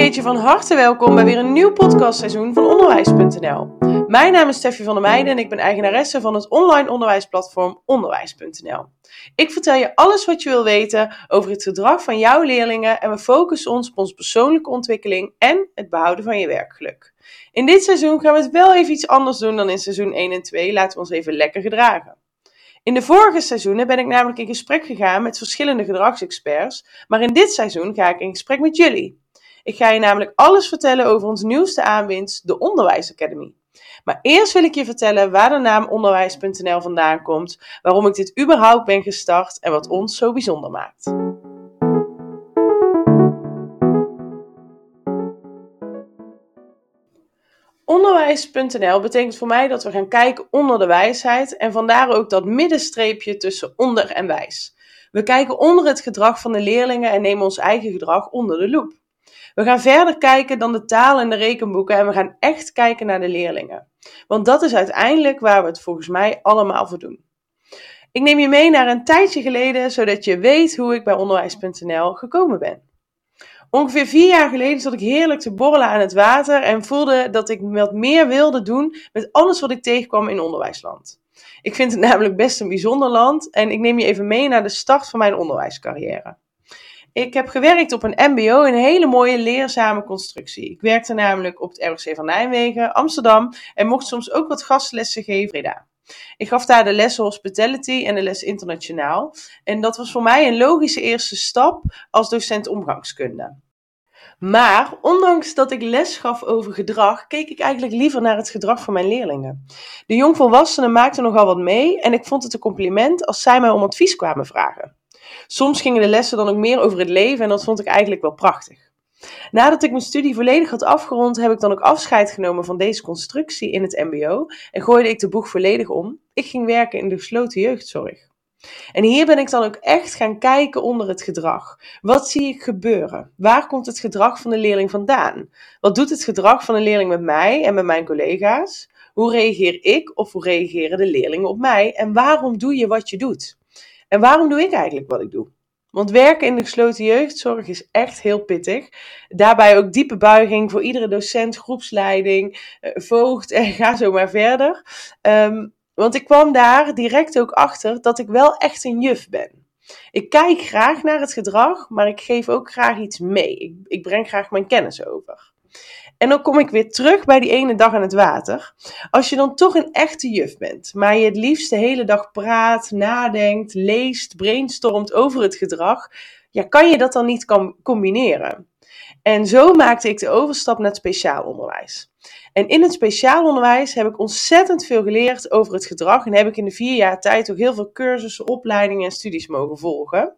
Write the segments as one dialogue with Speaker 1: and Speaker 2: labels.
Speaker 1: Keetje van harte welkom bij weer een nieuw podcastseizoen van Onderwijs.nl. Mijn naam is Steffi van der Meijden en ik ben eigenaresse van het online onderwijsplatform Onderwijs.nl. Ik vertel je alles wat je wil weten over het gedrag van jouw leerlingen en we focussen ons op onze persoonlijke ontwikkeling en het behouden van je werkgeluk. In dit seizoen gaan we het wel even iets anders doen dan in seizoen 1 en 2. Laten we ons even lekker gedragen. In de vorige seizoenen ben ik namelijk in gesprek gegaan met verschillende gedragsexperts, maar in dit seizoen ga ik in gesprek met jullie. Ik ga je namelijk alles vertellen over ons nieuwste aanwinst, de Onderwijsacademy. Maar eerst wil ik je vertellen waar de naam onderwijs.nl vandaan komt, waarom ik dit überhaupt ben gestart en wat ons zo bijzonder maakt. Onderwijs.nl betekent voor mij dat we gaan kijken onder de wijsheid en vandaar ook dat middenstreepje tussen onder en wijs. We kijken onder het gedrag van de leerlingen en nemen ons eigen gedrag onder de loep. We gaan verder kijken dan de taal en de rekenboeken en we gaan echt kijken naar de leerlingen. Want dat is uiteindelijk waar we het volgens mij allemaal voor doen. Ik neem je mee naar een tijdje geleden, zodat je weet hoe ik bij onderwijs.nl gekomen ben. Ongeveer vier jaar geleden zat ik heerlijk te borrelen aan het water en voelde dat ik wat meer wilde doen met alles wat ik tegenkwam in onderwijsland. Ik vind het namelijk best een bijzonder land en ik neem je even mee naar de start van mijn onderwijscarrière. Ik heb gewerkt op een MBO in een hele mooie leerzame constructie. Ik werkte namelijk op het ROC van Nijmegen, Amsterdam en mocht soms ook wat gastlessen geven. Breda. Ik gaf daar de lessen Hospitality en de les Internationaal. En dat was voor mij een logische eerste stap als docent omgangskunde. Maar ondanks dat ik les gaf over gedrag, keek ik eigenlijk liever naar het gedrag van mijn leerlingen. De jongvolwassenen maakten nogal wat mee en ik vond het een compliment als zij mij om advies kwamen vragen. Soms gingen de lessen dan ook meer over het leven en dat vond ik eigenlijk wel prachtig. Nadat ik mijn studie volledig had afgerond, heb ik dan ook afscheid genomen van deze constructie in het MBO en gooide ik de boeg volledig om. Ik ging werken in de gesloten jeugdzorg. En hier ben ik dan ook echt gaan kijken onder het gedrag. Wat zie ik gebeuren? Waar komt het gedrag van de leerling vandaan? Wat doet het gedrag van de leerling met mij en met mijn collega's? Hoe reageer ik of hoe reageren de leerlingen op mij? En waarom doe je wat je doet? En waarom doe ik eigenlijk wat ik doe? Want werken in de gesloten jeugdzorg is echt heel pittig. Daarbij ook diepe buiging voor iedere docent, groepsleiding, eh, voogd en ga zo maar verder. Ehm, want ik kwam daar direct ook achter dat ik wel echt een juf ben. Ik kijk graag naar het gedrag, maar ik geef ook graag iets mee. Ik, ik breng graag mijn kennis over. En dan kom ik weer terug bij die ene dag aan het water. Als je dan toch een echte juf bent, maar je het liefst de hele dag praat, nadenkt, leest, brainstormt over het gedrag, ja, kan je dat dan niet combineren? En zo maakte ik de overstap naar het speciaal onderwijs. En in het speciaal onderwijs heb ik ontzettend veel geleerd over het gedrag en heb ik in de vier jaar tijd ook heel veel cursussen, opleidingen en studies mogen volgen.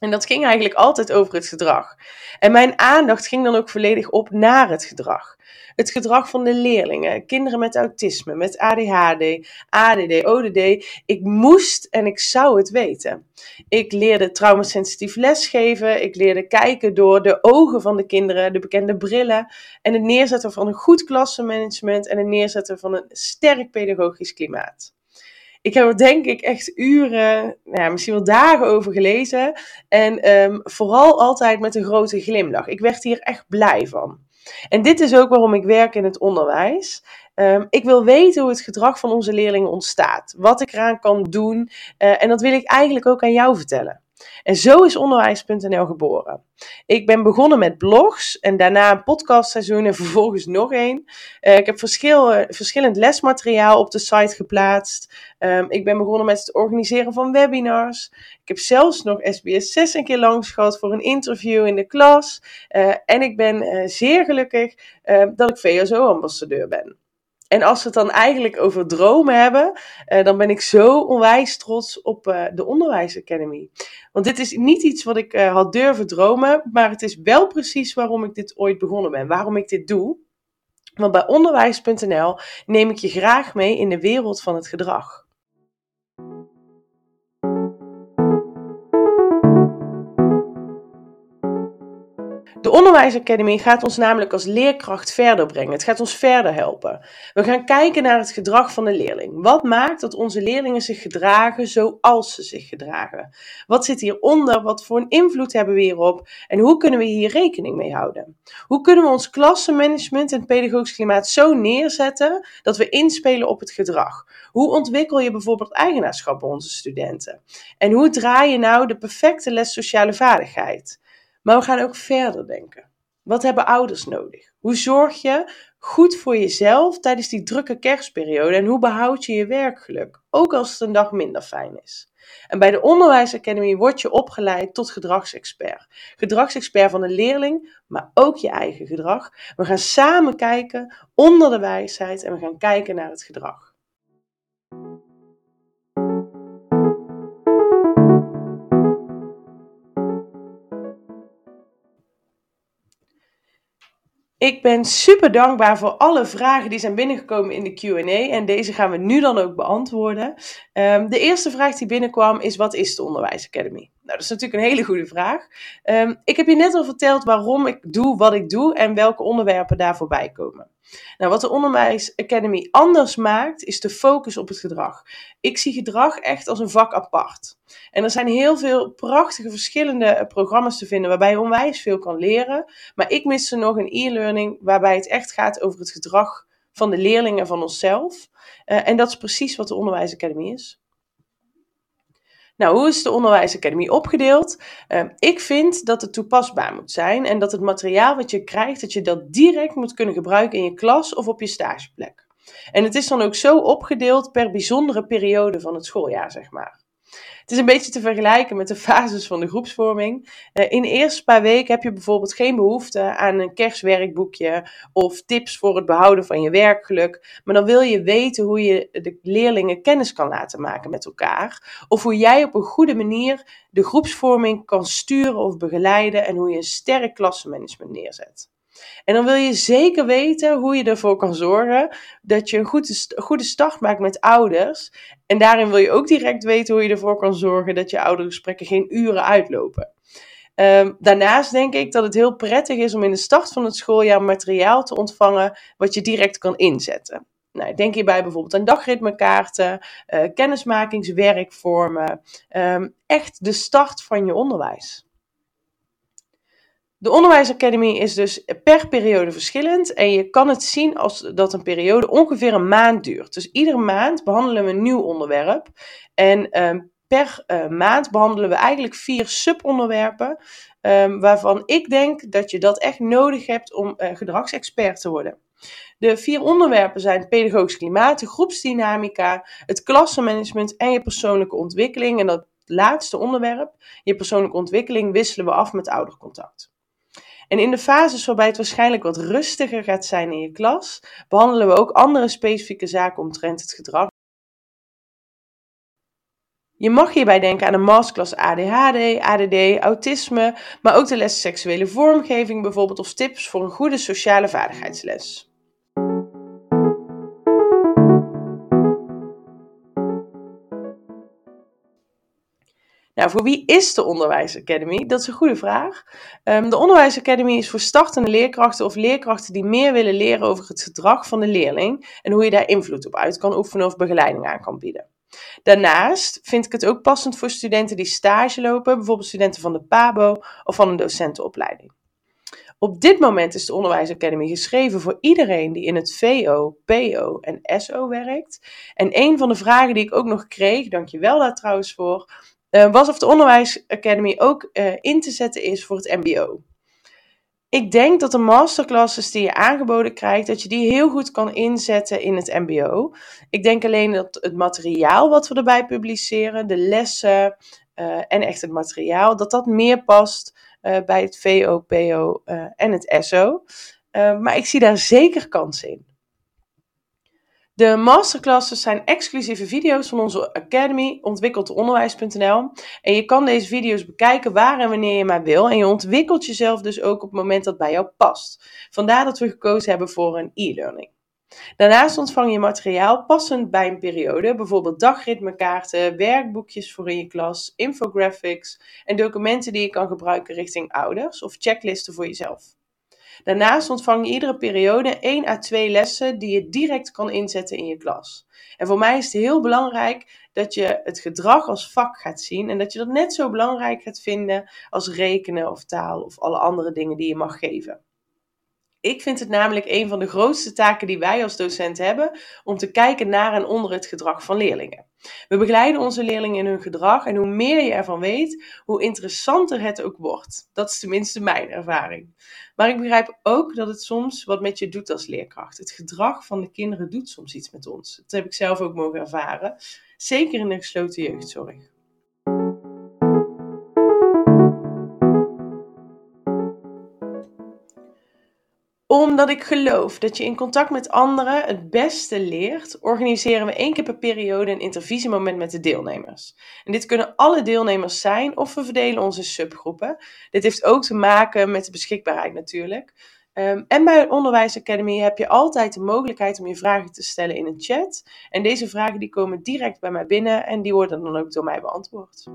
Speaker 1: En dat ging eigenlijk altijd over het gedrag. En mijn aandacht ging dan ook volledig op naar het gedrag. Het gedrag van de leerlingen, kinderen met autisme, met ADHD, ADD, ODD. Ik moest en ik zou het weten. Ik leerde traumasensitief lesgeven. Ik leerde kijken door de ogen van de kinderen, de bekende brillen. En het neerzetten van een goed klassenmanagement en het neerzetten van een sterk pedagogisch klimaat. Ik heb er denk ik echt uren, nou ja, misschien wel dagen over gelezen. En ehm, vooral altijd met een grote glimlach. Ik werd hier echt blij van. En dit is ook waarom ik werk in het onderwijs. Ehm, ik wil weten hoe het gedrag van onze leerlingen ontstaat. Wat ik eraan kan doen. Uh, en dat wil ik eigenlijk ook aan jou vertellen. En zo is onderwijs.nl geboren. Ik ben begonnen met blogs en daarna een podcastseizoen en vervolgens nog één. Uh, ik heb verschil, verschillend lesmateriaal op de site geplaatst. Um, ik ben begonnen met het organiseren van webinars. Ik heb zelfs nog SBS 6 een keer langs gehad voor een interview in de klas. Uh, en ik ben zeer gelukkig dat ik VSO-ambassadeur ben. En als we het dan eigenlijk over dromen hebben, uh, dan ben ik zo onwijs trots op uh, de Onderwijs Academy. Want dit is niet iets wat ik uh, had durven dromen, maar het is wel precies waarom ik dit ooit begonnen ben, waarom ik dit doe. Want bij onderwijs.nl neem ik je graag mee in de wereld van het gedrag. De De Onderwijsacademie gaat ons namelijk als leerkracht verder brengen. Het gaat ons verder helpen. We gaan kijken naar het gedrag van de leerling. Wat maakt dat onze leerlingen zich gedragen zoals ze zich gedragen? Wat zit hieronder? Wat voor een invloed hebben we hierop? En hoe kunnen we hier rekening mee houden? Hoe kunnen we ons klassenmanagement en pedagogisch klimaat zo neerzetten dat we inspelen op het gedrag? Hoe ontwikkel je bijvoorbeeld eigenaarschap bij onze studenten? En hoe draai je nou de perfecte les sociale vaardigheid? Maar we gaan ook verder denken. Wat hebben ouders nodig? Hoe zorg je goed voor jezelf tijdens die drukke kerstperiode? En hoe behoud je je werkgeluk? Ook als het een dag minder fijn is. En bij de Onderwijsacademie word je opgeleid tot gedragsexpert. Gedragsexpert van een leerling, maar ook je eigen gedrag. We gaan samen kijken onder de wijsheid en we gaan kijken naar het gedrag. Ik ben super dankbaar voor alle vragen die zijn binnengekomen in de QA. En deze gaan we nu dan ook beantwoorden. Um, de eerste vraag die binnenkwam is: wat is de Onderwijsacademy? Nou, dat is natuurlijk een hele goede vraag. Um, ik heb je net al verteld waarom ik doe wat ik doe en welke onderwerpen daar voorbij komen. Nou, wat de Onderwijs Academy anders maakt, is de focus op het gedrag. Ik zie gedrag echt als een vak apart. En er zijn heel veel prachtige verschillende eh, programma's te vinden waarbij je onwijs veel kan leren. Maar ik mis er nog een e-learning waarbij het echt gaat over het gedrag van de leerlingen van onszelf. Uh, en dat is precies wat de Onderwijs Academy is. Nou, hoe is de Onderwijsacademie opgedeeld? Uh, ik vind dat het toepasbaar moet zijn en dat het materiaal wat je krijgt, dat je dat direct moet kunnen gebruiken in je klas of op je stageplek. En het is dan ook zo opgedeeld per bijzondere periode van het schooljaar, zeg maar. Het is een beetje te vergelijken met de fases van de groepsvorming. Uh, in de eerste paar weken heb je bijvoorbeeld geen behoefte aan een kerstwerkboekje of tips voor het behouden van je werkgeluk. Maar dan wil je weten hoe je de leerlingen kennis kan laten maken met elkaar. Of hoe jij op een goede manier de groepsvorming kan sturen of begeleiden en hoe je een sterk klassenmanagement neerzet. En dan wil je zeker weten hoe je ervoor kan zorgen dat je een goede, goede start maakt met ouders. En daarin wil je ook direct weten hoe je ervoor kan zorgen dat je oudergesprekken geen uren uitlopen. Um, daarnaast denk ik dat het heel prettig is om in de start van het schooljaar materiaal te ontvangen wat je direct kan inzetten. Nou, denk hierbij bijvoorbeeld aan dagritmekaarten, uh, kennismakingswerkvormen, um, echt de start van je onderwijs. De onderwijsacademie is dus per periode verschillend en je kan het zien als dat een periode ongeveer een maand duurt. Dus iedere maand behandelen we een nieuw onderwerp en um, per uh, maand behandelen we eigenlijk vier subonderwerpen um, waarvan ik denk dat je dat echt nodig hebt om uh, gedragsexpert te worden. De vier onderwerpen zijn pedagogisch klimaat, de groepsdynamica, het klassenmanagement en je persoonlijke ontwikkeling. En dat laatste onderwerp, je persoonlijke ontwikkeling, wisselen we af met oudercontact. En in de fases waarbij het waarschijnlijk wat rustiger gaat zijn in je klas, behandelen we ook andere specifieke zaken omtrent het gedrag. Je mag hierbij denken aan een masterclass ADHD, ADD, autisme, maar ook de les seksuele vormgeving bijvoorbeeld of tips voor een goede sociale vaardigheidsles. Nou, voor wie is de Onderwijsacademy? Dat is een goede vraag. Um, de Onderwijsacademy is voor startende leerkrachten of leerkrachten die meer willen leren over het gedrag van de leerling en hoe je daar invloed op uit kan oefenen of begeleiding aan kan bieden. Daarnaast vind ik het ook passend voor studenten die stage lopen, bijvoorbeeld studenten van de PABO of van een docentenopleiding. Op dit moment is de Onderwijsacademy geschreven voor iedereen die in het VO, PO en SO werkt. En een van de vragen die ik ook nog kreeg, dankjewel daar trouwens voor, uh, was of de Onderwijs Academy ook uh, in te zetten is voor het MBO. Ik denk dat de masterclasses die je aangeboden krijgt, dat je die heel goed kan inzetten in het MBO. Ik denk alleen dat het materiaal wat we erbij publiceren, de lessen uh, en echt het materiaal, dat dat meer past bij het VO, PO en het SO. maar ik zie daar zeker kans in. De masterclasses zijn exclusieve video's van onze Academy, ontwikkeld onderwijs.nl. En je kan deze video's bekijken waar en wanneer je maar wil. En je ontwikkelt jezelf dus ook op het moment dat bij jou past. Vandaar dat we gekozen hebben voor een e-learning. Daarnaast ontvang je materiaal passend bij een periode, bijvoorbeeld dagritmekaarten, werkboekjes voor in je klas, infographics en documenten die je kan gebruiken richting ouders of checklisten voor jezelf. Daarnaast ontvang je iedere periode 1 à 2 lessen die je direct kan inzetten in je klas. En voor mij is het heel belangrijk dat je het gedrag als vak gaat zien en dat je dat net zo belangrijk gaat vinden als rekenen of taal of alle andere dingen die je mag geven. Ik vind het namelijk een van de grootste taken die wij als docent hebben om te kijken naar en onder het gedrag van leerlingen. We begeleiden onze leerlingen in hun gedrag en hoe meer je ervan weet, hoe interessanter het ook wordt. Dat is tenminste mijn ervaring. Maar ik begrijp ook dat het soms wat met je doet als leerkracht. Het gedrag van de kinderen doet soms iets met ons. Dat heb ik zelf ook mogen ervaren, zeker in de gesloten jeugdzorg. Omdat ik geloof dat je in contact met anderen het beste leert, organiseren we één keer per periode een intervisiemoment met de deelnemers. En dit kunnen alle deelnemers zijn of we verdelen onze subgroepen. Dit heeft ook te maken met de beschikbaarheid natuurlijk. Um, en bij Onderwijs Academy heb je altijd de mogelijkheid om je vragen te stellen in een chat. En deze vragen die komen direct bij mij binnen en die worden dan ook door mij beantwoord.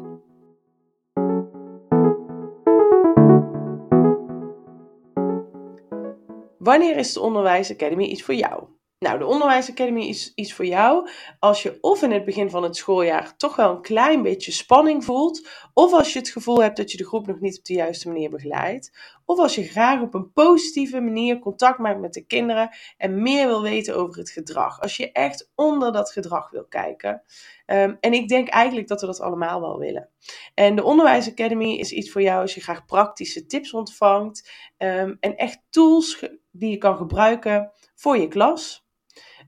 Speaker 1: Wanneer is de Onderwijs Academy iets voor jou? Nou, de Onderwijs Academy is iets voor jou als je of in het begin van het schooljaar toch wel een klein beetje spanning voelt, of als je het gevoel hebt dat je de groep nog niet op de juiste manier begeleidt, of als je graag op een positieve manier contact maakt met de kinderen en meer wil weten over het gedrag. Als je echt onder dat gedrag wil kijken. Ehm, en ik denk eigenlijk dat we dat allemaal wel willen. En de Onderwijs Academy is iets voor jou als je graag praktische tips ontvangt um, en echt tools die je kan gebruiken voor je klas.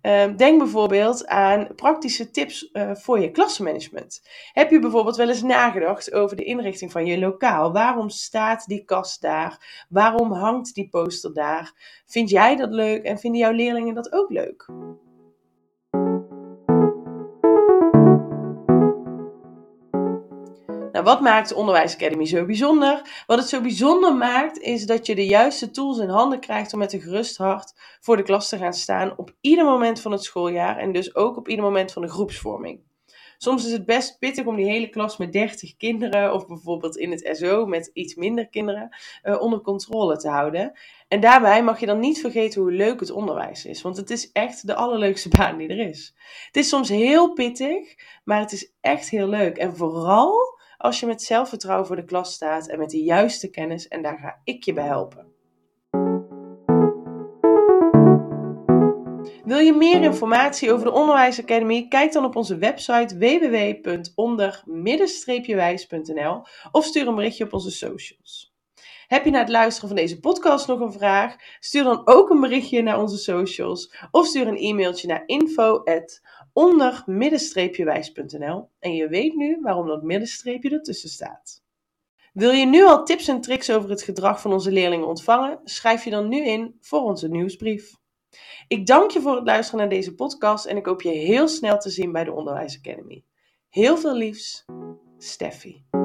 Speaker 1: Ehm, denk bijvoorbeeld aan praktische tips uh, voor je klassenmanagement. Heb je bijvoorbeeld wel eens nagedacht over de inrichting van je lokaal? Waarom staat die kast daar? Waarom hangt die poster daar? Vind jij dat leuk en vinden jouw leerlingen dat ook leuk? Nou, wat maakt de Onderwijs Academy zo bijzonder? Wat het zo bijzonder maakt, is dat je de juiste tools in handen krijgt om met een gerust hart voor de klas te gaan staan op ieder moment van het schooljaar en dus ook op ieder moment van de groepsvorming. Soms is het best pittig om die hele klas met 30 kinderen, of bijvoorbeeld in het SO met iets minder kinderen, uh, onder controle te houden. En daarbij mag je dan niet vergeten hoe leuk het onderwijs is, want het is echt de allerleukste baan die er is. Het is soms heel pittig, maar het is echt heel leuk. En vooral als je met zelfvertrouwen voor de klas staat en met de juiste kennis en daar ga ik je bij helpen. Wil je meer informatie over de Onderwijs Academy? Kijk dan op onze website www.onder-wijs.nl of stuur een berichtje op onze socials. Heb je na het luisteren van deze podcast nog een vraag? Stuur dan ook een berichtje naar onze socials of stuur een e-mailtje naar info@ onder middenstreepjewijs.nl en je weet nu waarom dat middenstreepje ertussen staat. Wil je nu al tips en tricks over het gedrag van onze leerlingen ontvangen? Schrijf je dan nu in voor onze nieuwsbrief. Ik dank je voor het luisteren naar deze podcast en ik hoop je heel snel te zien bij de Onderwijs Academy. Heel veel liefs, Steffi.